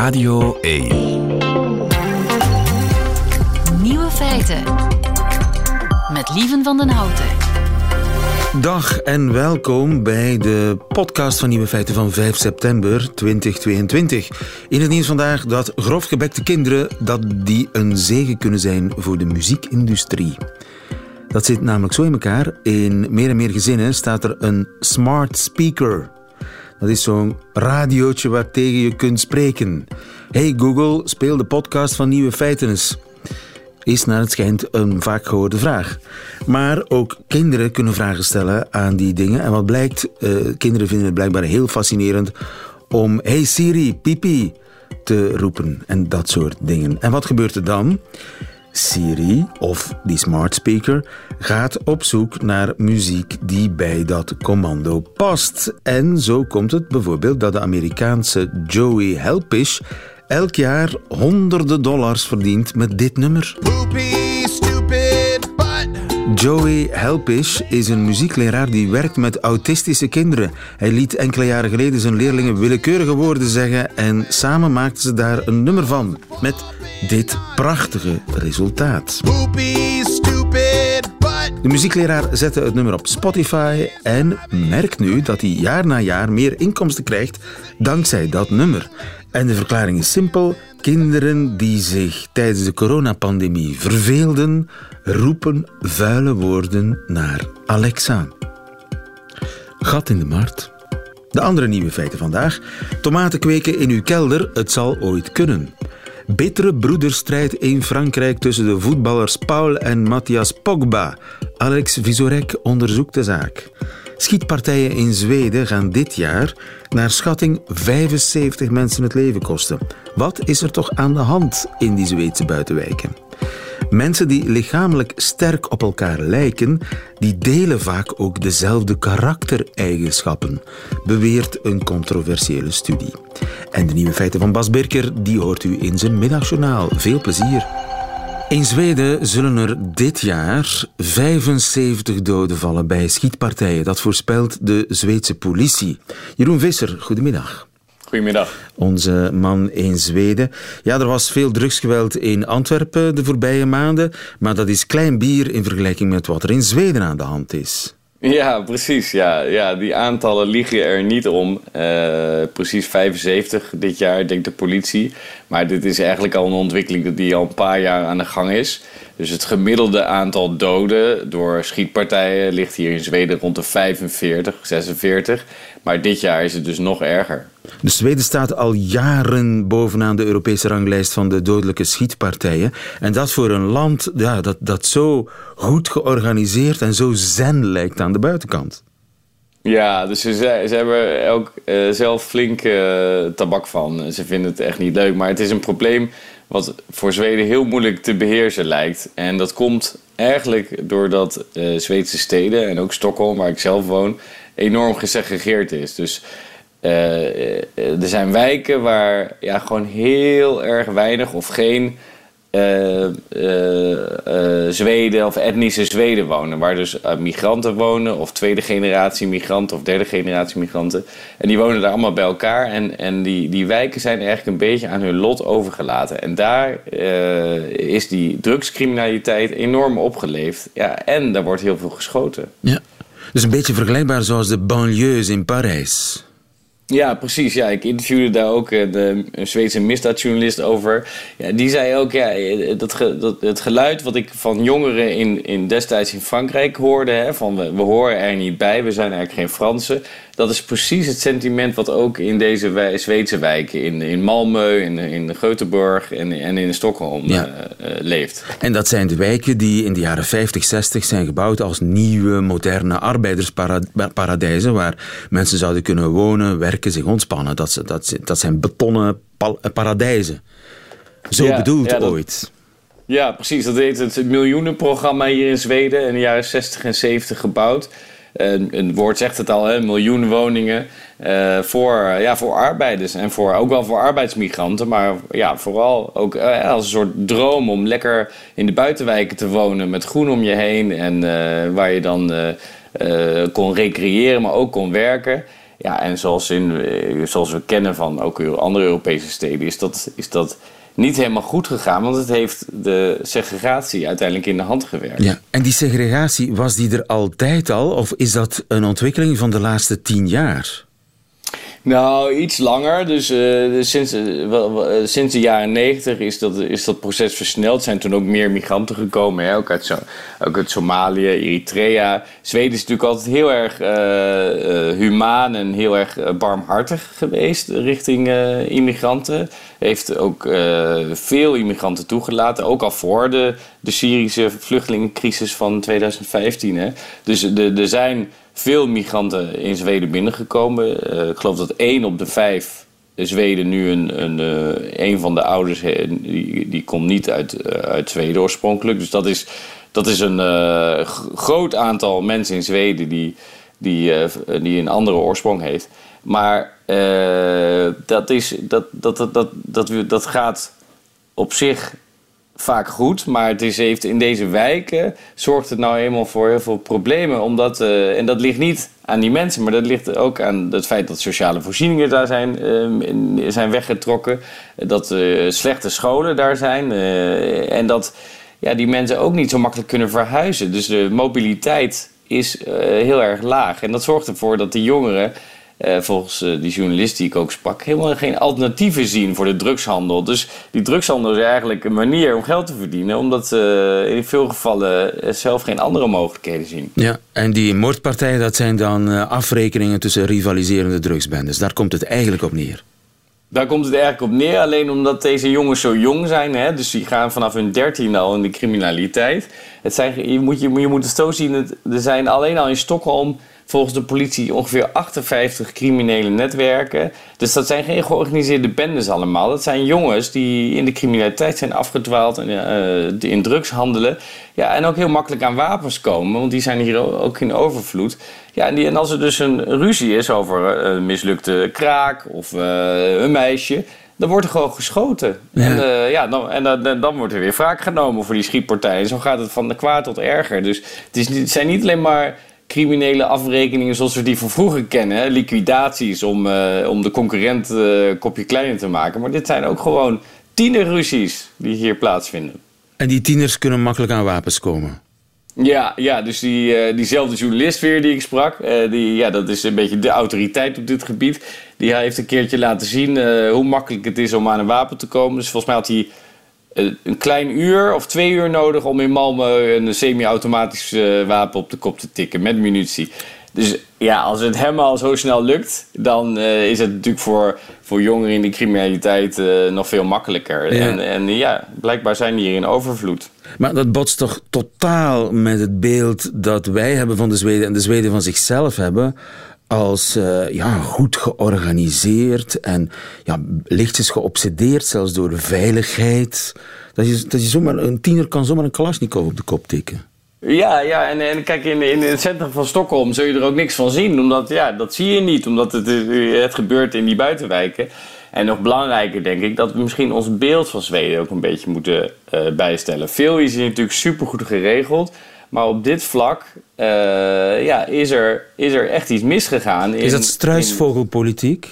Radio 1. Nieuwe feiten. Met Lieven van den Houten. Dag en welkom bij de podcast van Nieuwe Feiten van 5 september 2022. In het nieuws vandaag dat grofgebekte kinderen dat die een zegen kunnen zijn voor de muziekindustrie. Dat zit namelijk zo in elkaar. In meer en meer gezinnen staat er een smart speaker. Dat is zo'n radiootje waar tegen je kunt spreken. Hey Google, speel de podcast van Nieuwe Feiten eens. Is naar het schijnt een vaak gehoorde vraag. Maar ook kinderen kunnen vragen stellen aan die dingen. En wat blijkt, uh, kinderen vinden het blijkbaar heel fascinerend om Hey Siri, pipi te roepen en dat soort dingen. En wat gebeurt er dan? Siri, of die smart speaker, gaat op zoek naar muziek die bij dat commando past. En zo komt het bijvoorbeeld dat de Amerikaanse Joey Helpish elk jaar honderden dollars verdient met dit nummer. Joey Helpish is een muziekleraar die werkt met autistische kinderen. Hij liet enkele jaren geleden zijn leerlingen willekeurige woorden zeggen en samen maakten ze daar een nummer van. Met dit prachtige resultaat. De muziekleraar zette het nummer op Spotify en merkt nu dat hij jaar na jaar meer inkomsten krijgt dankzij dat nummer. En de verklaring is simpel. Kinderen die zich tijdens de coronapandemie verveelden, roepen vuile woorden naar Alexa. Gat in de markt. De andere nieuwe feiten vandaag. Tomaten kweken in uw kelder, het zal ooit kunnen. Bittere broederstrijd in Frankrijk tussen de voetballers Paul en Matthias Pogba. Alex Visorek onderzoekt de zaak. Schietpartijen in Zweden gaan dit jaar naar schatting 75 mensen het leven kosten. Wat is er toch aan de hand in die Zweedse buitenwijken? Mensen die lichamelijk sterk op elkaar lijken, die delen vaak ook dezelfde karaktereigenschappen, beweert een controversiële studie. En de nieuwe feiten van Bas Birker, die hoort u in zijn middagjournaal. Veel plezier. In Zweden zullen er dit jaar 75 doden vallen bij schietpartijen. Dat voorspelt de Zweedse politie. Jeroen Visser, goedemiddag. Goedemiddag. Onze man in Zweden. Ja, er was veel drugsgeweld in Antwerpen de voorbije maanden, maar dat is klein bier in vergelijking met wat er in Zweden aan de hand is. Ja, precies. Ja, ja, die aantallen liegen er niet om. Uh, precies 75 dit jaar, denkt de politie. Maar dit is eigenlijk al een ontwikkeling die al een paar jaar aan de gang is. Dus het gemiddelde aantal doden door schietpartijen ligt hier in Zweden rond de 45, 46. Maar dit jaar is het dus nog erger. De Zweden staat al jaren bovenaan de Europese ranglijst van de dodelijke schietpartijen. En dat voor een land dat, dat zo goed georganiseerd en zo zen lijkt aan de buitenkant. Ja, dus ze, ze hebben ook uh, zelf flink uh, tabak van. Ze vinden het echt niet leuk. Maar het is een probleem wat voor Zweden heel moeilijk te beheersen lijkt. En dat komt eigenlijk doordat uh, Zweedse steden en ook Stockholm, waar ik zelf woon, enorm gesegregeerd is. Dus uh, er zijn wijken waar ja, gewoon heel erg weinig of geen uh, Zweden of etnische Zweden wonen. Waar dus migranten wonen, of tweede generatie migranten of derde generatie migranten. En die wonen daar allemaal bij elkaar. En, en die, die wijken zijn eigenlijk een beetje aan hun lot overgelaten. En daar is die drugscriminaliteit enorm opgeleefd. Ja, en daar wordt heel veel geschoten. Ja. Dus een beetje vergelijkbaar zoals de banlieues in Parijs. Ja, precies. Ja, ik interviewde daar ook eh, de Zweedse misdaadjournalist over. Ja, die zei ook, ja, dat, dat, het geluid wat ik van jongeren in, in destijds in Frankrijk hoorde, hè, van we, we horen er niet bij, we zijn eigenlijk geen Fransen. Dat is precies het sentiment wat ook in deze wij, Zweedse wijken, in, in Malmö, in, in Göteborg en, en in Stockholm ja. uh, leeft. En dat zijn de wijken die in de jaren 50, 60 zijn gebouwd als nieuwe, moderne arbeidersparadijzen, waar mensen zouden kunnen wonen, werken, zich ontspannen. Dat, dat, dat zijn betonnen paradijzen. Zo ja, bedoeld ja, ooit. Ja, precies. Dat heet het miljoenenprogramma hier in Zweden in de jaren 60 en 70 gebouwd. Een, woord zegt het al, hè, miljoen woningen uh, voor, ja, voor arbeiders en voor, ook wel voor arbeidsmigranten, maar ja, vooral ook uh, als een soort droom om lekker in de buitenwijken te wonen met groen om je heen en waar je dan kon recreëren, maar ook kon werken. Ja, en zoals, in, zoals we kennen van ook andere Europese steden, is dat, is dat niet helemaal goed gegaan, want het heeft de segregatie uiteindelijk in de hand gewerkt. Ja, en die segregatie, was die er altijd al, of is dat een ontwikkeling van de laatste tien jaar? Nou, iets langer. Dus uh, sinds, uh, sinds de jaren negentig is dat, is dat proces versneld. Er zijn toen ook meer migranten gekomen. Hè? Ook, uit ook uit Somalië, Eritrea. Zweden is natuurlijk altijd heel erg uh, humaan en heel erg barmhartig geweest richting immigranten. Heeft ook veel immigranten toegelaten. Ook al voor de, de Syrische vluchtelingencrisis van 2015. Hè? Dus er zijn veel migranten in Zweden binnengekomen. Uh, ik geloof dat één op de vijf Zweden nu een, een, uh, een van de ouders, die, die komt niet uit, uh, uit Zweden oorspronkelijk. Dus dat is, dat is een groot aantal mensen in Zweden die, die, die een andere oorsprong heeft. Maar dat, is, dat, dat, dat, dat, dat, dat gaat op zich vaak goed. Maar het is, heeft in deze wijken zorgt het nou eenmaal voor heel veel problemen. Omdat, uh, en dat ligt niet aan die mensen, maar dat ligt ook aan het feit dat sociale voorzieningen daar zijn, uh, zijn weggetrokken. Dat uh, slechte scholen daar zijn. en dat ja, die mensen ook niet zo makkelijk kunnen verhuizen. Dus de mobiliteit is heel erg laag. En dat zorgt ervoor dat de jongeren uh, volgens uh, die journalist die ik ook sprak, helemaal geen alternatieven zien voor de drugshandel. Dus die drugshandel is eigenlijk een manier om geld te verdienen, omdat ze in veel gevallen zelf geen andere mogelijkheden zien. Ja, en die moordpartijen, dat zijn dan afrekeningen tussen rivaliserende drugsbendes. Daar komt het eigenlijk op neer. Daar komt het eigenlijk op neer, alleen omdat deze jongens zo jong zijn. Hè, dus die gaan vanaf hun dertien al in de criminaliteit. Het zijn, je, moet, je, je moet het zo zien, het, er zijn alleen al in Stockholm volgens de politie ongeveer 58 criminele netwerken. Dus dat zijn geen georganiseerde bendes allemaal. Dat zijn jongens die in de criminaliteit zijn afgedwaald en uh, in drugs handelen. Ja, en ook heel makkelijk aan wapens komen, want die zijn hier ook in overvloed. Ja, en, die, en als er dus een ruzie is over een eh, mislukte kraak of uh, een meisje, dan wordt er gewoon geschoten. Ja. En, uh, ja, dan, en dan, dan wordt er weer wraak genomen voor die schietpartijen. Zo gaat het van de kwaad tot erger. Dus het, is, het zijn niet alleen maar criminele afrekeningen zoals we die van vroeger kennen. Liquidaties om, uh, om de concurrent uh, kopje kleiner te maken. Maar dit zijn ook gewoon tienerruzies die hier plaatsvinden. En die tieners kunnen makkelijk aan wapens komen? Ja, ja dus die, uh, diezelfde journalist weer die ik sprak, die, ja, dat is een beetje de autoriteit op dit gebied. Die heeft een keertje laten zien hoe makkelijk het is om aan een wapen te komen. Dus volgens mij had hij eh, een klein uur of twee uur nodig om in Malmö een semi-automatisch uh, wapen op de kop te tikken met munitie. Dus ja, als het hem al zo snel lukt, dan uh, is het natuurlijk voor, voor jongeren in de criminaliteit uh, nog veel makkelijker. Ja. En, en ja, blijkbaar zijn die hier in overvloed. Maar dat botst toch totaal met het beeld dat wij hebben van de Zweden en de Zweden van zichzelf hebben als uh, ja, goed georganiseerd en ja, lichtjes geobsedeerd, zelfs door veiligheid. Dat je, dat je zomaar, een tiener kan zomaar een Kalashnikov op de kop tikken. Ja, ja en, en kijk, in, in het centrum van Stockholm zul je er ook niks van zien. Omdat, ja, dat zie je niet, omdat het, het gebeurt in die buitenwijken. En nog belangrijker denk ik dat we misschien ons beeld van Zweden ook een beetje moeten uh, bijstellen. Veel is hier natuurlijk supergoed geregeld. Maar op dit vlak uh, ja, is, er, is er echt iets misgegaan. In, is dat struisvogelpolitiek?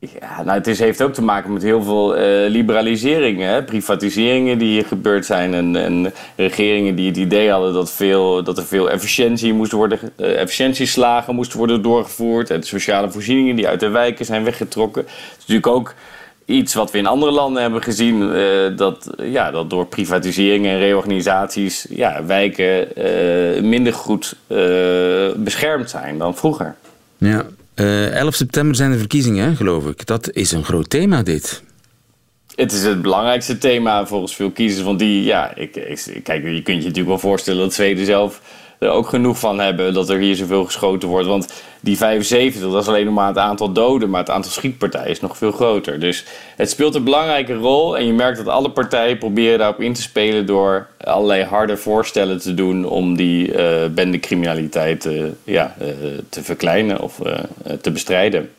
ja, nou, het is, heeft ook te maken met heel veel uh, liberaliseringen, hè? privatiseringen die hier gebeurd zijn. En, en, regeringen die het idee hadden dat, veel, dat er veel efficiëntie moest worden, uh, efficiëntieslagen moesten worden doorgevoerd. En sociale voorzieningen die uit de wijken zijn weggetrokken. Het is natuurlijk ook iets wat we in andere landen hebben gezien, uh, dat, ja, dat door privatiseringen en reorganisaties ja, wijken uh, minder goed uh, beschermd zijn dan vroeger. Ja, 11 september zijn de verkiezingen, geloof ik. Dat is een groot thema, dit. Het is het belangrijkste thema volgens veel kiezers. Want die, ja, ik, ik, kijk, je kunt je natuurlijk wel voorstellen dat Zweden zelf er ook genoeg van hebben dat er hier zoveel geschoten wordt. Want die 75, dat is alleen nog maar het aantal doden, maar het aantal schietpartijen is nog veel groter. Dus het speelt een belangrijke rol en je merkt dat alle partijen proberen daarop in te spelen door allerlei harde voorstellen te doen om die uh, bendecriminaliteit uh, ja, uh, te verkleinen of te bestrijden.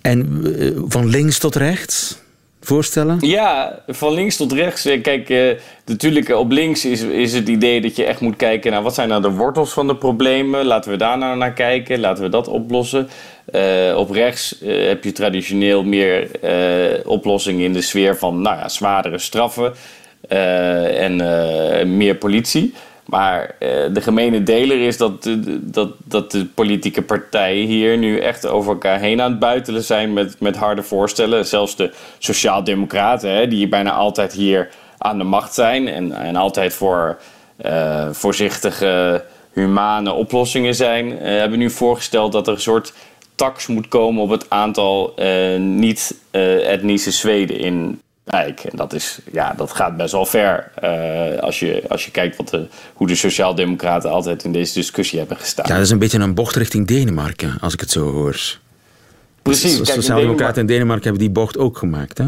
En van links tot rechts? Voorstellen? Ja, van links tot rechts. Eh, kijk, uh, natuurlijk op links is, is het idee dat je echt moet kijken naar wat zijn nou de wortels van de problemen. Laten we daar nou naar kijken, laten we dat oplossen. Op rechts heb je traditioneel meer oplossingen in de sfeer van nou ja, zwaardere straffen en meer politie. Maar uh, de gemene deler is dat, dat, dat de politieke partijen hier nu echt over elkaar heen aan het buitelen zijn met, met harde voorstellen. Zelfs de Sociaaldemocraten, die bijna altijd hier aan de macht zijn en, en altijd voor uh, voorzichtige, humane oplossingen zijn, uh, hebben nu voorgesteld dat er een soort tax moet komen op het aantal niet-etnische Zweden in Kijk, en dat, is, ja, dat gaat best wel ver uh, als, je, als je kijkt wat de, hoe de Sociaaldemocraten altijd in deze discussie hebben gestaan. Ja, dat is een beetje een bocht richting Denemarken, als ik het zo hoor. Precies. De Sociaaldemocraten in Denemarken hebben die bocht ook gemaakt, hè?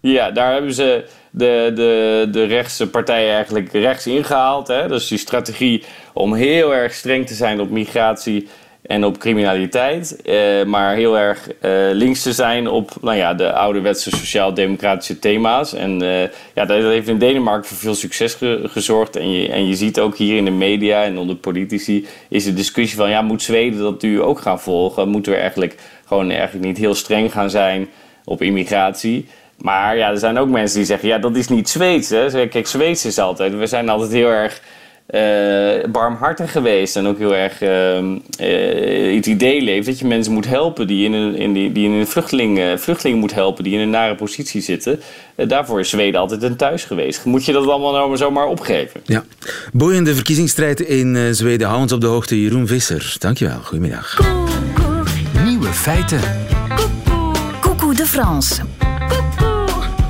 Ja, daar hebben ze de, de, de rechtse partijen eigenlijk rechts ingehaald. Hè? Dus die strategie om heel erg streng te zijn op migratie en op criminaliteit. Eh, maar heel erg uh, links te zijn op nou ja, de ouderwetse sociaal-democratische thema's. En uh, ja, dat heeft in Denemarken voor veel succes ge gezorgd. En je, en je ziet ook hier in de media en onder politici is de discussie van... ja, moet Zweden dat nu ook gaan volgen? Moeten we eigenlijk gewoon eigenlijk niet heel streng gaan zijn op immigratie... Maar ja, er zijn ook mensen die zeggen: ja, dat is niet Zweeds. Hè? Kijk, Zweeds is altijd. We zijn altijd heel erg uh, barmhartig geweest. En ook heel erg uh, uh, het idee leeft dat je mensen moet helpen die in een, in die, die in een vluchteling, vluchtelingen moet helpen die in een nare positie zitten. daarvoor is Zweden altijd een thuis geweest. Moet je dat allemaal nou maar zomaar opgeven? Ja. Boeiende verkiezingsstrijd in Zweden. Hou ons op de hoogte, Jeroen Visser. Dankjewel. Goedemiddag. Nieuwe feiten. Coucou de France.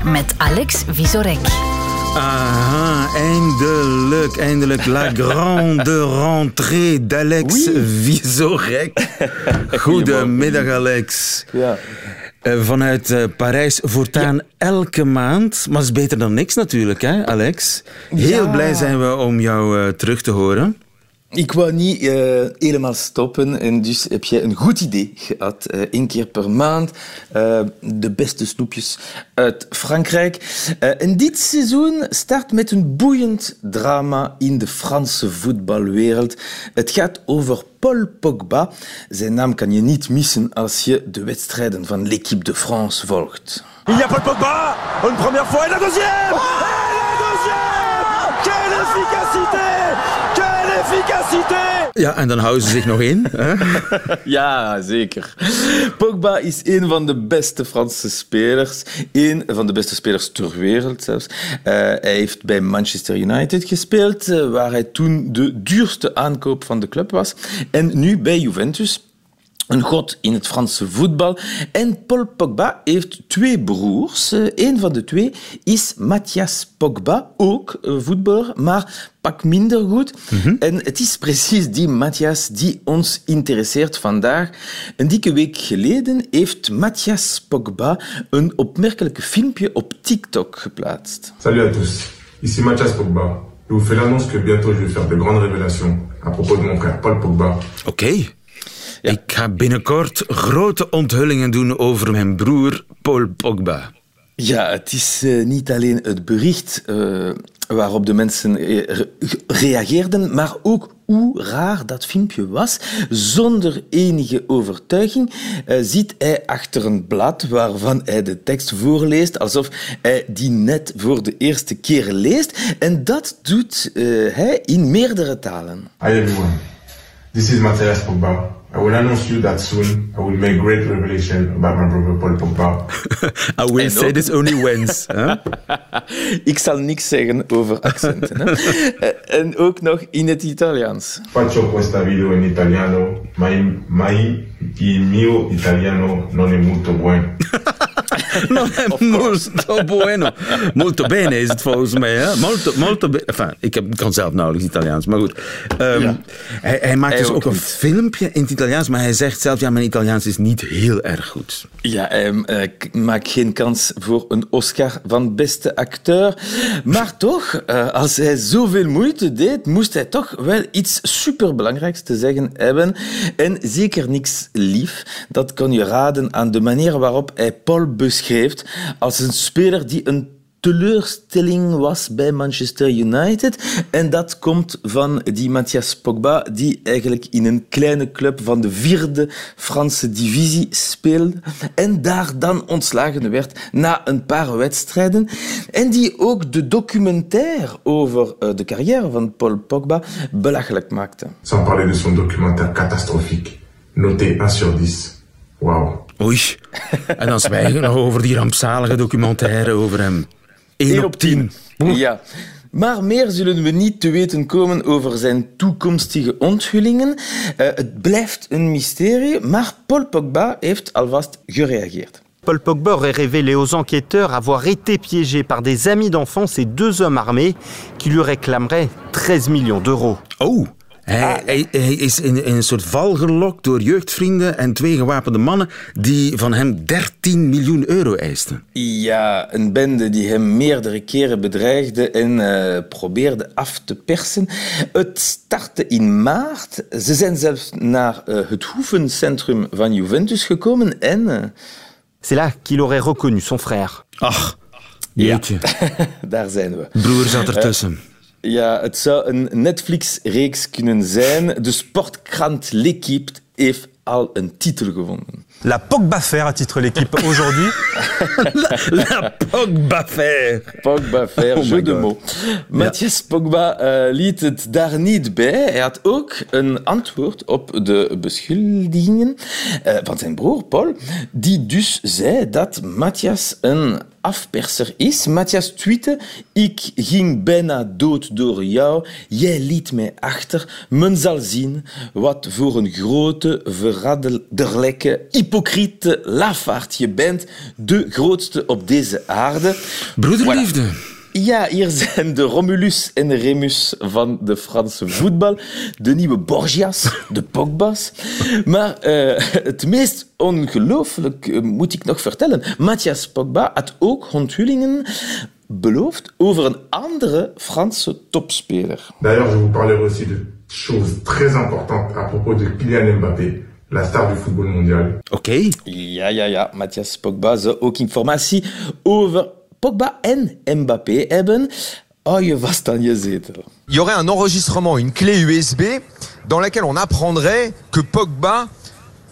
Met Alex Visorek. Aha, eindelijk, eindelijk. La grande rentrée d'Alex oui. Goedemiddag, Alex. Ja. Uh, vanuit uh, Parijs voortaan ja. elke maand. Maar is beter dan niks natuurlijk, hè, Alex? Heel ja. blij zijn we om jou uh, terug te horen. Ik wou niet uh, helemaal stoppen en dus heb jij een goed idee gehad. Uh, één keer per maand uh, de beste snoepjes uit Frankrijk. en dit seizoen start met een boeiend drama in de Franse voetbalwereld. Het gaat over Paul Pogba. Zijn naam kan je niet missen als je de wedstrijden van l'équipe de France volgt. Il y a Paul Pogba, une première fois et la deuxième! Et la deuxième! Quelle efficacité! Efficacité! Ja, en dan houden ze zich nog in. Hè? ja, zeker. Pogba is een van de beste Franse spelers. Een van de beste spelers ter wereld zelfs. Uh, hij heeft bij Manchester United gespeeld, uh, waar hij toen de duurste aankoop van de club was. En nu bij Juventus een god in het Franse voetbal. En Paul Pogba heeft twee broers. Een van de twee is Matthias Pogba, ook voetballer, maar pak minder goed. Mm -hmm. En het is precies die Matthias die ons interesseert vandaag. Een dikke week geleden heeft Matthias Pogba een opmerkelijke filmpje op TikTok geplaatst. Salut à tous, ici Matthias Pogba. Je vous fais l'annonce que bientôt je vais faire de grandes révélations à propos de mon frère Paul Pogba. Oké. Okay. Ja. Ik ga binnenkort grote onthullingen doen over mijn broer Paul Pogba. Ja, het is uh, niet alleen het bericht uh, waarop de mensen re reageerden, maar ook hoe raar dat filmpje was. Zonder enige overtuiging uh, zit hij achter een blad waarvan hij de tekst voorleest, alsof hij die net voor de eerste keer leest. En dat doet hij in meerdere talen. Hi everyone, this is Matthias Pogba. I will announce you that soon I will make great revelation about my brother Paul Pogba. I will say ook... this only once. Huh? Ik zal niks zeggen over accenten. Hè? en ook nog in het Italiaans. Faccio questa video in italiano, ma, ma il mio italiano non è molto buono. non è molto bueno. Molto bene is het volgens mij. Hè? Molto, molto. Enfin, ik heb, kan zelf nauwelijks Italiaans, maar goed. Um, ja. hij, hij, maakt hij dus ook, een filmpje in het Italiaans, maar hij zegt zelf, ja, mijn Italiaans is niet heel erg goed. Ja, hij uh, maakt geen kans voor een Oscar van beste acteur. Maar toch, uh, als hij zoveel moeite deed, moest hij toch wel iets superbelangrijks te zeggen hebben. En zeker niks lief. Dat kon je raden aan de manier waarop hij Paul als een speler die een teleurstelling was bij Manchester United. En dat komt van die Mathias Pogba, die eigenlijk in een kleine club van de vierde Franse divisie speelde. En daar dan ontslagen werd na een paar wedstrijden. En die ook de documentaire over eh, de carrière van Paul Pogba belachelijk maakte. Sans parler de son documentaire catastrophique, noté 1 sur 10. Wauw. Oei. En dan zwijgen we nog over die rampzalige documentaire over hem. 1 op 10. Ja. Maar meer zullen we niet te weten komen over zijn toekomstige onthullingen. Uh, het blijft een mysterie, maar Paul Pogba heeft alvast gereageerd. Paul Pogba aurait révélé aux enquêteurs avoir été piégé par des amis d'enfance et deux hommes armés qui lui réclameraient 13 millions d'euros. Oh, hij, hij, hij is in, in, een soort val gelokt door jeugdvrienden en twee gewapende mannen die van hem 13 miljoen euro eisten. Ja, een bende die hem meerdere keren bedreigde en uh, probeerde af te persen. Het startte in maart. Ze zijn zelfs naar uh, het hoevencentrum van Juventus gekomen en... Uh... C'est là qu'il aurait reconnu son frère. Ach, jeetje. Ja. Daar zijn we. Broer zat ertussen. Ja, het zou een Netflix-reeks kunnen zijn. De sportkrant L'Equipe heeft al een titel gevonden. La Pogba-faire à titre l'équipe aujourd'hui. la, la Pogba-faire. Pogba-faire, oh jeu de mots. Matthias Pogba uh, liet het daar niet bij. Hij had ook een antwoord op de beschuldigingen uh, van zijn broer Paul, die dus zei dat Matthias een afperser is. Matthias tweette, ik ging bijna dood door jou, jij liet mij achter. Men zal zien wat voor een grote, verraderlijke, hypocriete lafaard je bent. De grootste op deze aarde. Broederliefde. Voilà. Ja, hier zijn de Romulus en de Remus van de Franse voetbal. De nieuwe Borgias, de Pogba's. Maar uh, het meest ongelooflijk uh, moet ik nog vertellen. Matthias Pogba had ook onthullingen beloofd over een andere Franse topspeler. D'ailleurs, je vous parlerai aussi de choses très importantes à propos de Kylian Mbappé. La star du football mondial. Oké. Okay. Ja, ja, ja. Matthias Pogba zou ook informatie over Pogba en Mbappé hebben. Hou je vast aan je zetel. Il y aurait un enregistrement, une clé USB, dans laquelle on apprendrait que Pogba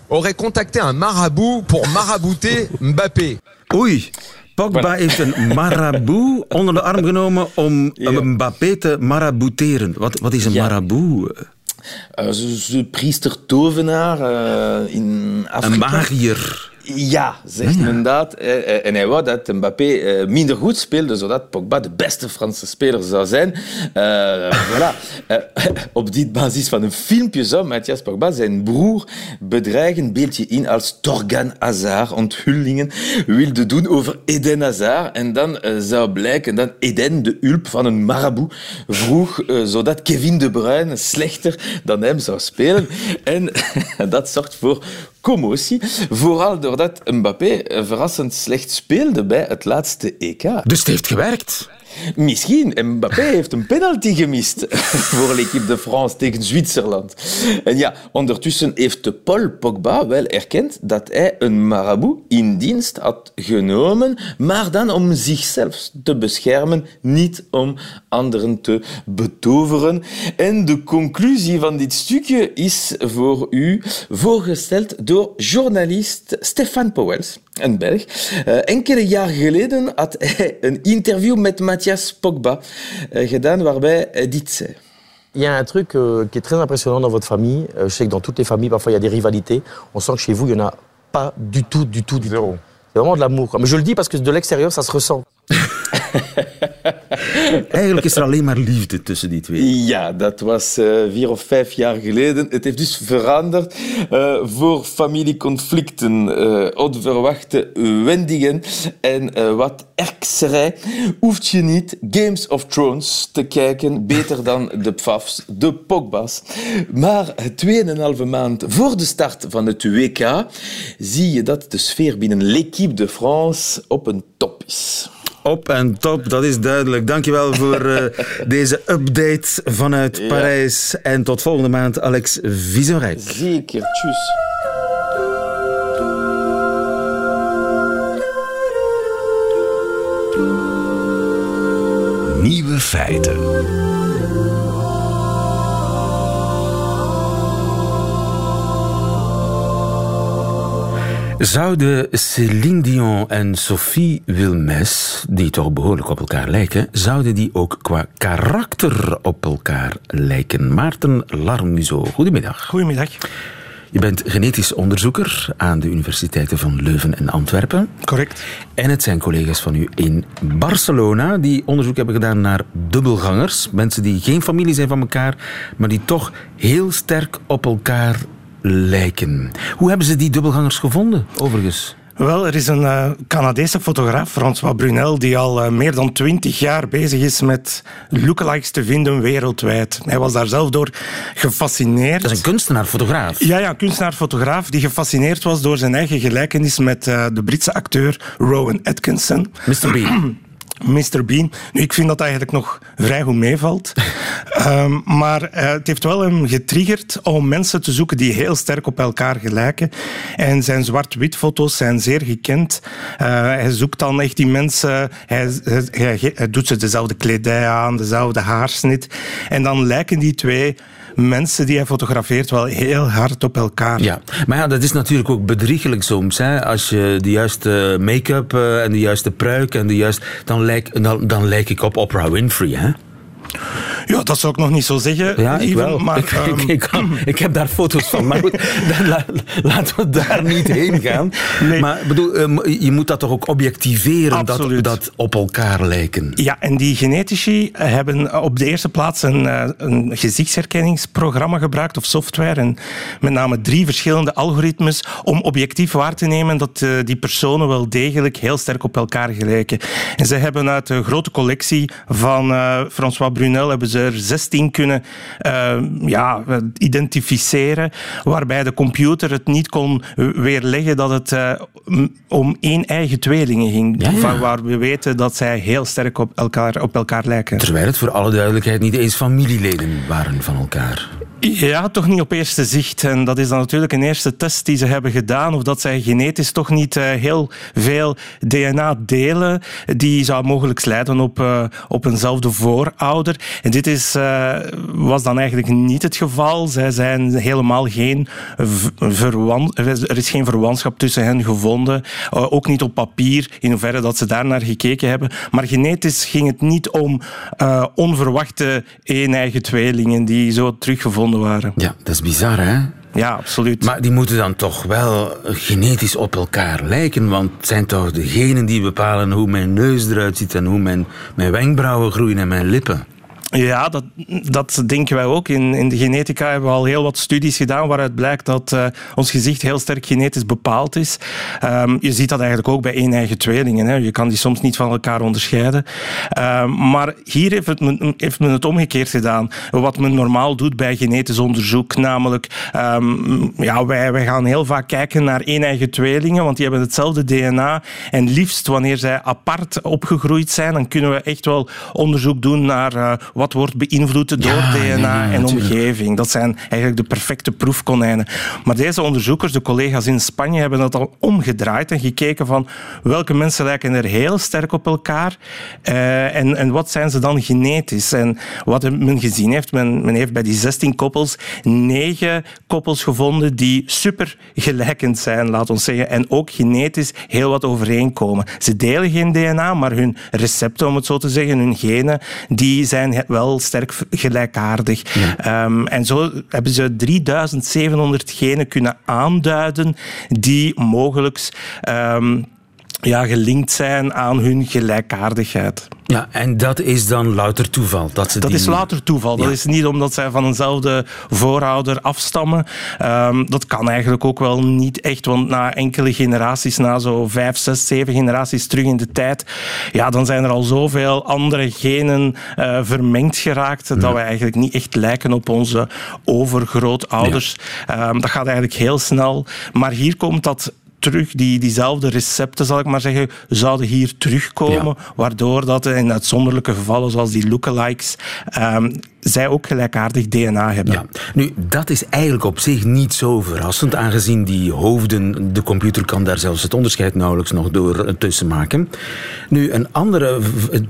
aurait contacté un marabout pour marabouter Mbappé. Oei. Pogba heeft een marabout onder de arm genomen om ja. Mbappé te marabouteren. Wat, wat is een ja. marabout? Uh, uh, priester-tovenaar uh, in Afrika. Een magier. Ja, zegt ja. men dat. En hij wou dat Mbappé minder goed speelde, zodat Pogba de beste Franse speler zou zijn. Uh, voilà. Op die basis van een filmpje zou Mathias Pogba zijn broer bedreigen. Beeld je in als Torgan Hazard onthullingen wilde doen over Eden Hazard. En dan zou blijken dat Eden de hulp van een marabout vroeg, zodat Kevin De Bruyne slechter dan hem zou spelen. En dat zorgt voor commotie. Vooral doordat Mbappé verrassend slecht speelde bij het laatste EK. Dus het heeft gewerkt? Misschien. Mbappé heeft een penalty gemist voor l'équipe de France tegen Zwitserland. En ja, ondertussen heeft Paul Pogba wel erkend dat hij een marabout in dienst had genomen, maar dan om zichzelf te beschermen, niet om anderen te betoveren. En de conclusie van dit stukje is voor u voorgesteld door journalist Stefan Powels, een Belg. Uh, enkele jaar geleden had hij een interview met Mathias Pogba uh, gedaan waarbij hij dit zei. Il y a un truc euh, qui est très impressionnant dans votre famille. Euh, je sais que dans toutes les familles, parfois, il y a des rivalités. On sent que chez vous, il n'y en a pas du tout, du tout, du Zéro. tout. C'est vraiment de l'amour. Mais je le dis parce que de l'extérieur, ça se ressent. Eigenlijk is er alleen maar liefde tussen die twee. Ja, dat was uh, vier of vijf jaar geleden. Het heeft dus veranderd uh, voor familieconflicten, uh, onverwachte wendingen en wat erkserij. Hoeft je niet Games of Thrones te kijken, beter dan de Pfafs, de Pogba's. Maar 2,5 maand voor de start van het WK zie je dat de sfeer binnen l'équipe de France op een top is op en top, dat is duidelijk. Dankjewel voor eh, deze update vanuit. Parijs. En tot volgende maand, Alex Visorijk. Zeker, tjus. Nieuwe feiten. Zouden Céline Dion en Sophie Wilmes, die toch behoorlijk op elkaar lijken, zouden die ook qua karakter op elkaar lijken? Maarten Larmuzo, goedemiddag. Goedemiddag. Je bent genetisch onderzoeker aan de universiteiten van Leuven en Antwerpen. Correct. En het zijn collega's van u in Barcelona die onderzoek hebben gedaan naar dubbelgangers. Mensen die geen familie zijn van elkaar, maar die toch heel sterk op elkaar lijken. Hoe hebben ze die dubbelgangers gevonden, overigens? Wel, er is een uh, Canadese fotograaf, François Brunel, die al uh, meer dan twintig jaar bezig is met lookalikes te vinden wereldwijd. Hij was daar zelf door gefascineerd. Dat is een kunstenaar-fotograaf? Ja, ja, een kunstenaar-fotograaf die gefascineerd was door zijn eigen gelijkenis met uh, de Britse acteur Rowan Atkinson. Mr. Bean. Mr. Bean. Nu, ik vind dat eigenlijk nog vrij goed meevalt. um, maar uh, het heeft wel hem getriggerd om mensen te zoeken die heel sterk op elkaar gelijken. En zijn zwart-wit foto's zijn zeer gekend. Uh, hij zoekt dan echt die mensen. Hij, hij, hij doet ze dezelfde kledij aan, dezelfde haarsnit. En dan lijken die twee mensen die hij fotografeert wel heel hard op elkaar. Ja, maar ja, dat is natuurlijk ook bedriegelijk soms. Hè? Als je de juiste make-up uh, en de juiste pruik en de juiste... Dan dan, dan lijk ik op Oprah Winfrey, hè? Ja, dat zou ik nog niet zo zeggen. Ja, ik Even, wel. Maar, ik, um, ik, ik, kan, ik, heb daar foto's van. Maar goed, dan, la, laten we daar niet heen gaan. Nee. Maar bedoel, je moet dat toch ook objectiveren, dat, Absoluut. dat op elkaar lijken. Ja, en die genetici hebben op de eerste plaats een, eh, een gezichtsherkenningsprogramma gebruikt, of software, en met name drie verschillende algoritmes om objectief waar te nemen dat uh, die personen wel degelijk heel sterk op elkaar gelijken. En ze hebben uit de grote collectie van uh, François Hebben ze er 16 kunnen uh, ja, identificeren, waarbij de computer het niet kon weerleggen dat het uh, om één eigen tweelingen ging, ja, ja. van waar we weten dat zij heel sterk op elkaar, op elkaar lijken. Terwijl het voor alle duidelijkheid niet eens familieleden waren van elkaar. Ja, toch niet op eerste zicht. En dat is dan natuurlijk een eerste test die ze hebben gedaan. Of dat zij genetisch toch niet uh, heel veel DNA delen. Die zou mogelijk leiden op, uh, op eenzelfde voorouder. En dit is, uh, was dan eigenlijk niet het geval. Zij zijn helemaal geen verwan Er is geen verwantschap tussen hen gevonden. ook niet op papier, in hoeverre dat ze daar naar gekeken hebben. Maar genetisch ging het niet om onverwachte een-eigen tweelingen die zo teruggevonden waren. Ja, dat is bizar, hè? Ja, absoluut. Maar die moeten dan toch wel genetisch op elkaar lijken, want het zijn toch de genen die bepalen hoe mijn neus eruit ziet en hoe mijn, mijn wenkbrauwen groeien en mijn lippen. Ja, dat, dat denken wij ook. In, in de genetica hebben we al heel wat studies gedaan waaruit blijkt dat uh, ons gezicht heel sterk genetisch bepaald is. Um, je ziet dat eigenlijk ook bij één-eigen tweelingen. Hè. Je kan die soms niet van elkaar onderscheiden. Um, maar hier heeft, heeft, men het omgekeerd gedaan. Wat men normaal doet bij genetisch onderzoek, namelijk um, ja, wij, wij gaan heel vaak kijken naar één-eigen tweelingen, want die hebben hetzelfde DNA. En liefst wanneer zij apart opgegroeid zijn, dan kunnen we echt wel onderzoek doen naar uh, wat wordt beïnvloed door ja, DNA en natuurlijk. omgeving. Dat zijn eigenlijk de perfecte proefkonijnen. Maar deze onderzoekers, de collega's in Spanje, hebben dat al omgedraaid en gekeken van welke mensen lijken er heel sterk op elkaar uh, en, en wat zijn ze dan genetisch. En wat men gezien heeft, men, men heeft bij die 16 koppels negen koppels gevonden die super gelijkend zijn, laat ons zeggen, en ook genetisch heel wat overeenkomen. Ze delen geen DNA, maar hun recepten, om het zo te zeggen, hun genen, die zijn wel sterk gelijkaardig. Ja. Um, en zo hebben ze 3700 genen kunnen aanduiden die mogelijk um, ja, gelinkt zijn aan hun gelijkaardigheid. Ja, en dat is dan louter toeval? Dat, ze dat die... is louter toeval. Ja. Dat is niet omdat zij van eenzelfde voorouder afstammen. Um, dat kan eigenlijk ook wel niet echt, want na enkele generaties, na zo vijf, zes, zeven generaties terug in de tijd, ja, dan zijn er al zoveel andere genen uh, vermengd geraakt, ja. dat wij eigenlijk niet echt lijken op onze overgrootouders. Ja. Um, dat gaat eigenlijk heel snel. Maar hier komt dat terug, die, diezelfde recepten, zal ik maar zeggen, zouden hier terugkomen, waardoor dat in uitzonderlijke gevallen, zoals die lookalikes, um, zij ook gelijkaardig DNA hebben. Ja. Nu, dat is eigenlijk op zich niet zo verrassend, aangezien die hoofden, de computer kan daar zelfs het onderscheid nauwelijks nog door tussen maken. Nu, een andere,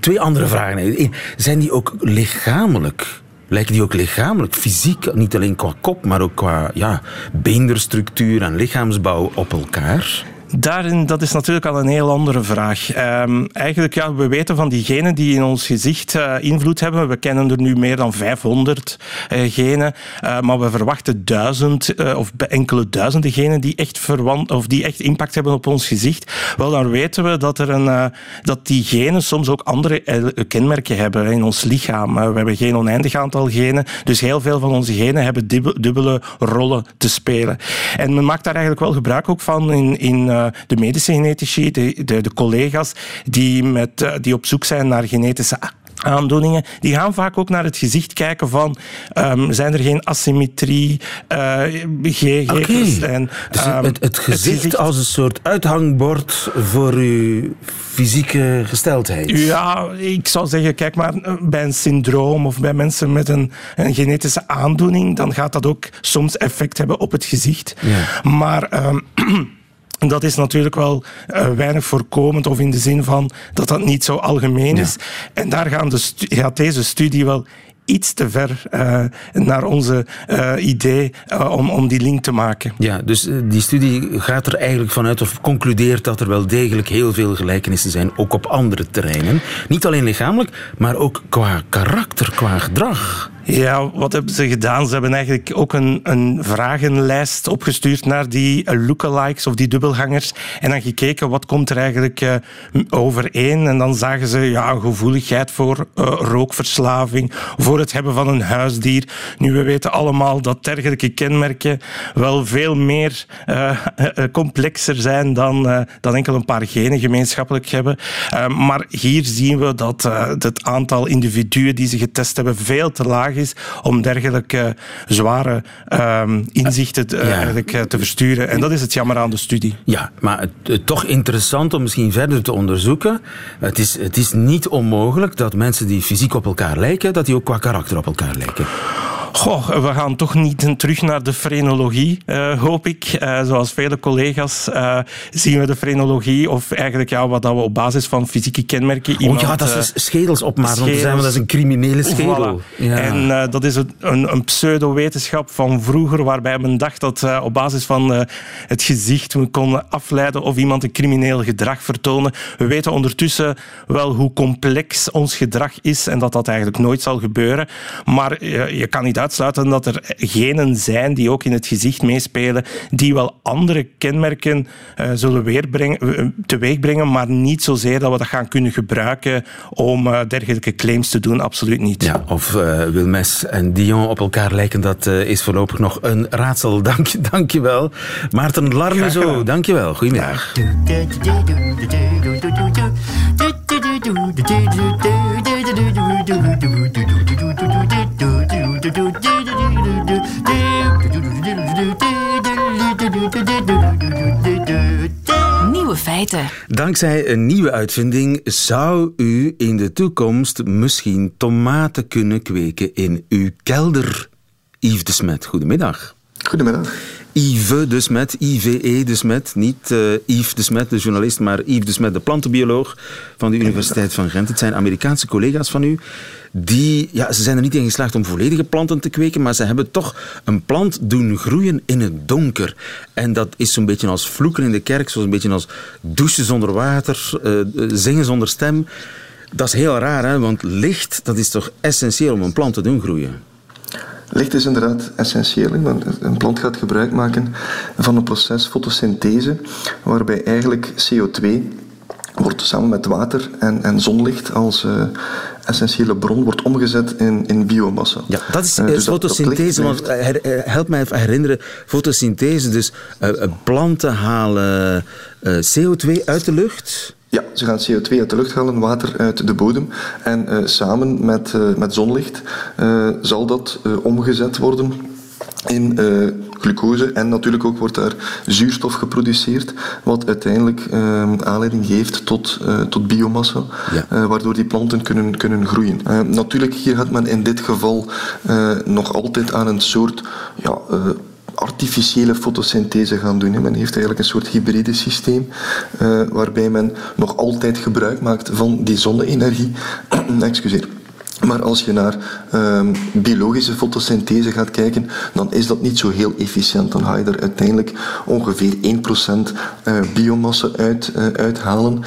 twee andere vragen. Zijn die ook lichamelijk lijken die ook lichamelijk, fysiek, niet alleen qua kop, maar ook qua ja, beenderstructuur en lichaamsbouw op elkaar? Daarin, dat is natuurlijk al een heel andere vraag. Um, eigenlijk, ja, we weten van die genen die in ons gezicht uh, invloed hebben. We kennen er nu meer dan 500 uh, eh, genen, uh, maar we verwachten duizend of enkele duizenden genen die echt, verwant, of die echt impact hebben op ons gezicht. Wel, dan weten we dat, er een, dat die genen soms ook andere kenmerken hebben in ons lichaam. we hebben geen oneindig aantal genen, dus heel veel van onze genen hebben dubbele rollen te spelen. En men maakt daar eigenlijk wel gebruik ook van in, in eh, de medische genetici, de, de, de collega's die, met, uh, die op zoek zijn naar genetische aandoeningen, die gaan vaak ook naar het gezicht kijken van um, zijn er geen asymmetrie, uh, gegevens. Okay. En, dus um, het, het, gezicht het, gezicht als een soort uithangbord voor uw fysieke gesteldheid. Ja, ik zou zeggen, kijk maar, bij een syndroom of bij mensen met een, een genetische aandoening, dan gaat dat ook soms effect hebben op het gezicht. Ja. Maar... Um, dat is natuurlijk wel uh, weinig voorkomend, of in de zin van dat dat niet zo algemeen is. En daar gaan de gaat deze studie wel iets te ver uh, naar onze uh, idee uh, om, om die link te maken. Ja, dus die studie gaat er eigenlijk vanuit of concludeert dat er wel degelijk heel veel gelijkenissen zijn, ook op andere terreinen. Niet alleen lichamelijk, maar ook qua karakter, qua gedrag. Ja, wat hebben ze gedaan? Ze hebben eigenlijk ook een, een vragenlijst opgestuurd naar die lookalikes of die dubbelgangers. En dan gekeken wat komt er eigenlijk uh, overeen. En dan zagen ze ja, een gevoeligheid voor uh, rookverslaving, voor het hebben van een huisdier. Nu, we weten allemaal dat dergelijke kenmerken wel veel meer uh, complexer zijn dan, dan enkel een paar genen gemeenschappelijk hebben. maar hier zien we dat het aantal individuen die ze getest hebben veel te laag is om dergelijke zware um, inzichten ja. eigenlijk, te versturen. En dat is het jammer aan de studie. Ja, maar het, het, toch interessant om misschien verder te onderzoeken. Het is, het is niet onmogelijk dat mensen die fysiek op elkaar lijken, dat die ook qua karakter op elkaar lijken. Goh, we gaan toch niet terug naar de frenologie, uh, hoop ik. Uh, zoals vele collega's uh, zien we de frenologie, of eigenlijk ja, wat dat we op basis van fysieke kenmerken... Oh iemand, ja, dat is schedels opmaken, want dat is een criminele schedel. Voilà. Ja. En dat is een, een, een pseudo-wetenschap van vroeger, waarbij men dacht dat op basis van het gezicht we konden afleiden of iemand een crimineel gedrag vertonen. We weten ondertussen wel hoe complex ons gedrag is en dat dat eigenlijk nooit zal gebeuren. Maar je kan niet uitsluiten dat er genen zijn die ook in het gezicht meespelen, die wel andere kenmerken uh, zullen weerbrengen, uh, teweeg brengen, maar niet zozeer dat we dat gaan kunnen gebruiken om uh, dergelijke claims te doen. Absoluut niet. Ja, of Wilmes en Dion op elkaar lijken, dat is voorlopig nog een raadsel. Dank, dank je wel. Maarten Larmezo, dank je wel. Goedemiddag. Nieuwe feiten. Dankzij een nieuwe uitvinding zou u in de toekomst misschien tomaten kunnen kweken in uw kelder. Yves de Smet, goedemiddag. Goedemiddag. Yves de Smet, IVE de Smet, niet uh, Yves de Smet, de journalist, maar Yves de Smet, de plantenbioloog van de Universiteit van Gent. Het zijn Amerikaanse collega's van u die, ja, ze zijn er niet in geslaagd om volledige planten te kweken, maar ze hebben toch een plant doen groeien in het donker. En dat is zo'n beetje als vloeken in de kerk, zo'n beetje als douchen zonder water, uh, zingen zonder stem. Dat is heel raar, hè? want licht dat is toch essentieel om een plant te doen groeien. Licht is inderdaad essentieel, want een plant gaat gebruik maken van een proces fotosynthese, waarbij eigenlijk CO2 wordt samen met water en, en zonlicht als uh, essentiële bron wordt omgezet in, in biomassa. Ja, dat is uh, dus fotosynthese, want help mij even herinneren, fotosynthese, dus uh, planten halen CO2 uit de lucht... Ja, ze gaan CO2 uit de lucht halen, water uit de bodem. En uh, samen met, uh, met zonlicht uh, zal dat omgezet worden in glucose en natuurlijk ook wordt daar zuurstof geproduceerd, wat uiteindelijk ehm, aanleiding geeft tot, eh, tot biomassa, eh, waardoor die planten kunnen, kunnen groeien. Eh, natuurlijk, hier gaat men in dit geval eh, nog altijd aan een soort ja, eh, artificiële fotosynthese gaan doen. Men heeft eigenlijk een soort hybride systeem eh, waarbij men nog altijd gebruik maakt van die zonne-energie. Excuseer. Maar als je naar ehm, biologische fotosynthese gaat kijken, dan is dat niet zo heel efficiënt. Dan ga je er uiteindelijk ongeveer 1% eh, biomassa uit, eh, uithalen.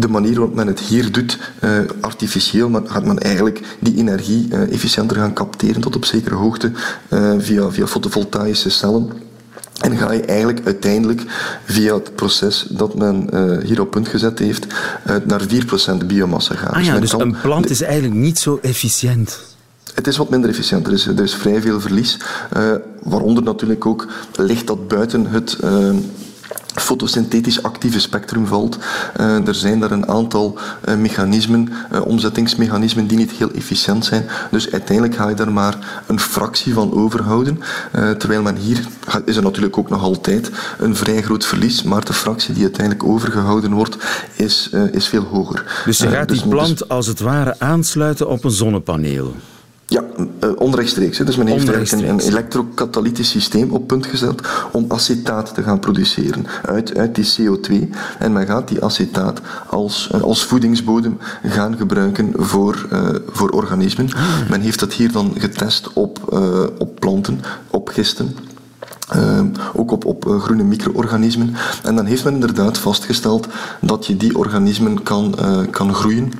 De manier waarop men het hier doet, eh, artificieel, maar gaat men eigenlijk die energie eh, efficiënter gaan capteren tot op zekere hoogte eh, via, via fotovoltaïsche cellen. En ga je eigenlijk uiteindelijk via het proces dat men hier op punt gezet heeft, naar 4% biomassa gaan. Ah ja, dus kan- een plant is eigenlijk niet zo efficiënt. het is wat minder efficiënt. Er is, er is vrij veel verlies. eh, waaronder natuurlijk ook ligt dat buiten het fotosynthetisch actieve spectrum valt. Eh, er zijn daar een aantal eh, mechanismen, eh, omzettingsmechanismen, die niet heel efficiënt zijn. Dus uiteindelijk ga je daar maar een fractie van overhouden. Terwijl men hier is er natuurlijk ook nog altijd een vrij groot verlies, maar de fractie die uiteindelijk overgehouden wordt, is, is veel hoger. Dus je gaat die men dus- plant als het ware aansluiten op een zonnepaneel. Ja, eh, onrechtstreeks. Dus men heeft een, een elektrokatalytisch systeem op punt gezet om acetaat te gaan produceren uit, uit die CO2. En men gaat die acetaat als, eh, als voedingsbodem gaan gebruiken voor, eh, voor organismen. Men heeft dat hier dan getest op, op planten, op gisten. Ook op, op groene micro-organismen. En dan heeft men inderdaad vastgesteld dat je die organismen kan, kan groeien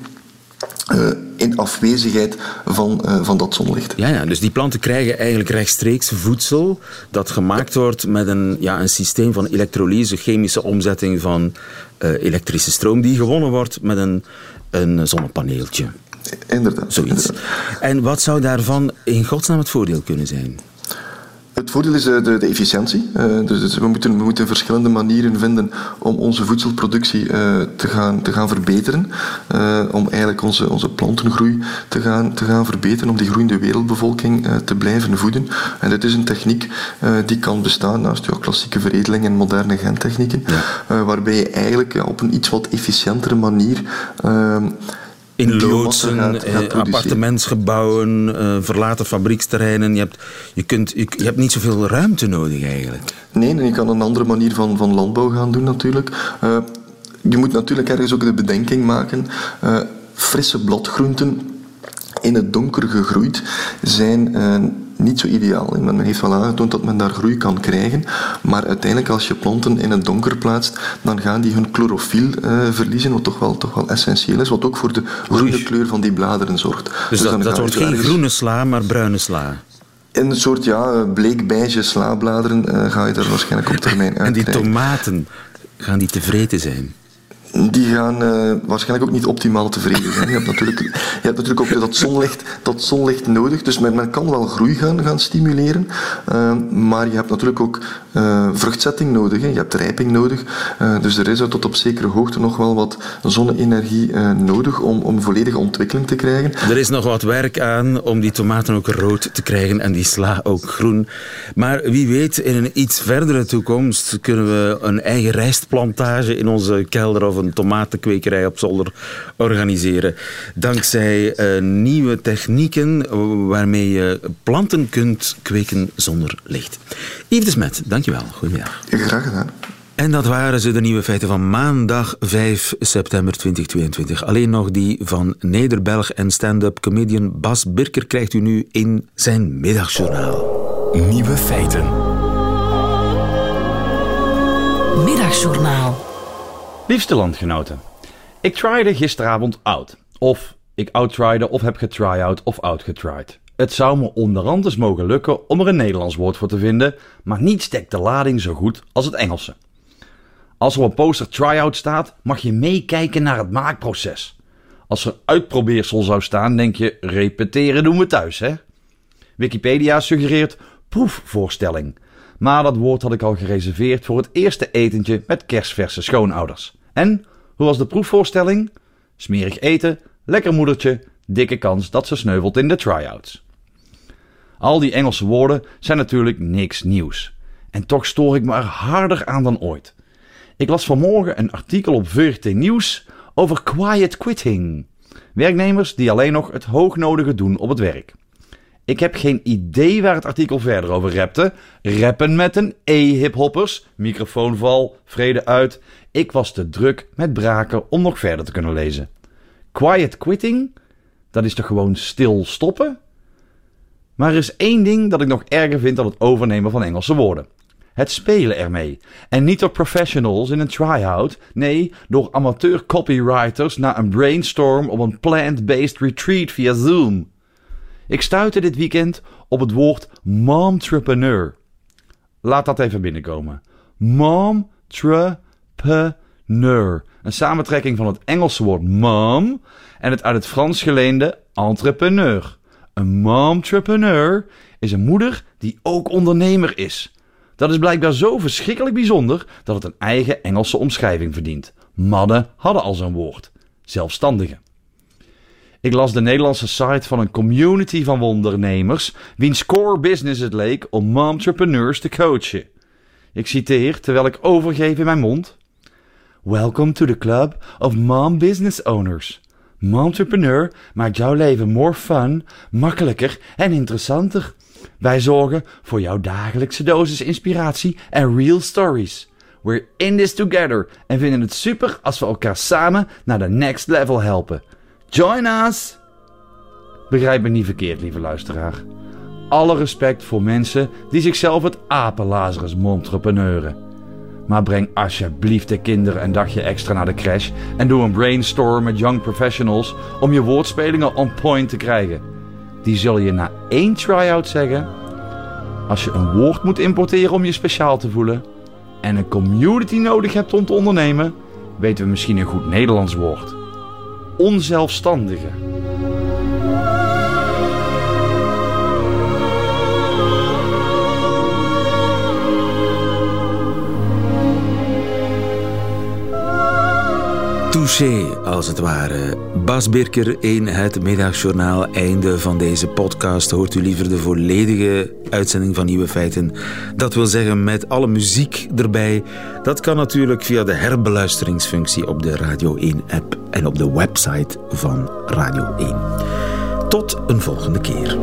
eh, in afwezigheid van, eh, van dat zonlicht. Ja, ja, dus die planten krijgen eigenlijk rechtstreeks voedsel dat gemaakt wordt met een, ja, een systeem van elektrolyse, chemische omzetting van eh, elektrische stroom die gewonnen wordt met een, een zonnepaneeltje. Inderdaad. Zoiets. En wat zou daarvan in godsnaam het voordeel kunnen zijn? Het voordeel is eh, de, de efficiëntie. Eh, dus dus we, moeten, we moeten verschillende manieren vinden om onze voedselproductie eh, te, gaan, te gaan verbeteren. Om eigenlijk onze, onze plantengroei te gaan, te gaan verbeteren. Om die groeiende wereldbevolking te blijven voeden. En dit is een techniek die kan bestaan naast ja, klassieke veredeling en moderne gentechnieken. waarbij je eigenlijk op een iets wat efficiëntere manier. In loodsen, gaat- eh, gaat appartementsgebouwen, eh, verlaten fabrieksterreinen. Je hebt, je, kunt, je, je hebt niet zoveel ruimte nodig eigenlijk. Nee, en je kan een andere manier van, van landbouw gaan doen natuurlijk. Eh, je moet natuurlijk ergens ook de bedenking maken. frisse bladgroenten in het donker gegroeid zijn eh, niet zo ideaal. Men heeft wel aangetoond dat men daar groei kan krijgen, maar uiteindelijk als je planten in het donker plaatst, dan gaan die hun chlorofiel eh, verliezen, wat toch wel, toch wel essentieel is, wat ook voor de groene kleur van die bladeren zorgt. Dus, dan dat, wordt geen groene sla, maar bruine sla. In een soort ja, bleek-beige slabladeren eh, ga je daar waarschijnlijk op termijn uit En die tomaten, gaan die tevreden zijn? Die gaan eh, waarschijnlijk ook niet optimaal tevreden zijn. Je hebt natuurlijk, je hebt natuurlijk ook dat zonlicht, dat zonlicht nodig. Dus men, kan wel groei gaan, stimuleren. eh, maar je hebt natuurlijk ook eh, vruchtzetting nodig. Je hebt rijping nodig. Eh, dus er is er tot op zekere hoogte nog wel wat zonne-energie nodig om, om volledige ontwikkeling te krijgen. Er is nog wat werk aan om die tomaten ook rood te krijgen en die sla ook groen. Maar wie weet, in een iets verdere toekomst kunnen we een eigen rijstplantage in onze kelder of een tomatenkwekerij op zolder organiseren. Dankzij eh, nieuwe technieken eh, waarmee je planten kunt kweken zonder licht. Yves de Smet, dankjewel. Goedemiddag. Graag gedaan. En dat waren ze, de nieuwe feiten van maandag 5 september 2022. Alleen nog die van Nederbelg en stand-up comedian Bas Birker krijgt u nu in zijn middagjournaal. Nieuwe feiten. Middagjournaal. Liefste landgenoten, ik tryde gisteravond out. Of ik outtryde of heb getry-out of outgetried. Het zou me onderhand eens mogen lukken om er een Nederlands woord voor te vinden, maar niets dekt de lading zo goed als het Engelse. Als er op poster try-out staat, mag je meekijken naar het maakproces. Als er uitprobeersel zou staan, denk je repeteren doen we thuis, hè? Wikipedia suggereert proefvoorstelling. Maar dat woord had ik al gereserveerd voor het eerste etentje met kerstverse schoonouders. En, hoe was de proefvoorstelling? Smerig eten, lekker moedertje, dikke kans dat ze sneuvelt in de try-outs. Al die Engelse woorden zijn natuurlijk niks nieuws. En toch stoor ik me er harder aan dan ooit. Ik las vanmorgen een artikel op VRT Nieuws over quiet quitting. Werknemers die alleen nog het hoognodige doen op het werk. Ik heb geen idee waar het artikel verder over repte. Rappen met een E-hiphoppers, microfoonval, vrede uit. Ik was te druk met braken om nog verder te kunnen lezen. Quiet quitting? Dat is toch gewoon stil stoppen? Maar er is één ding dat ik nog erger vind dan het overnemen van Engelse woorden. Het spelen ermee. En niet door professionals in een try-out. Nee, door amateur copywriters na een brainstorm op een plant-based retreat via Zoom. Ik stuitte dit weekend op het woord momtrepreneur. Laat dat even binnenkomen. Momtrepreneur. Een samentrekking van het Engelse woord mom en het uit het Frans geleende entrepreneur. Een momtrepreneur is een moeder die ook ondernemer is. Dat is blijkbaar zo verschrikkelijk bijzonder dat het een eigen Engelse omschrijving verdient. Mannen hadden al zo'n woord. Zelfstandige. Ik las de Nederlandse site van een community van ondernemers, wiens core business het leek om momtrepreneurs te coachen. Ik citeer terwijl ik overgeef in mijn mond. Welcome to the club of mom business owners. Momtrepreneur maakt jouw leven more fun, makkelijker en interessanter. Wij zorgen voor jouw dagelijkse dosis inspiratie en real stories. We're in this together en vinden het super als we elkaar samen naar de next level helpen. Join us! Begrijp me niet verkeerd, lieve luisteraar. Alle respect voor mensen die zichzelf het apenlazerus montrepreneuren. Maar breng alsjeblieft de kinderen een dagje extra naar de crash en doe een brainstorm met young professionals om je woordspelingen on point te krijgen. Die zullen je na één try-out zeggen. Als je een woord moet importeren om je speciaal te voelen en een community nodig hebt om te ondernemen, weten we misschien een goed Nederlands woord. Onzelfstandige. Touché, als het ware. Bas Birker in het middagjournaal. Einde van deze podcast. Hoort u liever de volledige uitzending van Nieuwe Feiten? Dat wil zeggen met alle muziek erbij. Dat kan natuurlijk via de herbeluisteringsfunctie op de Radio 1-app en op de website van Radio 1. Tot een volgende keer.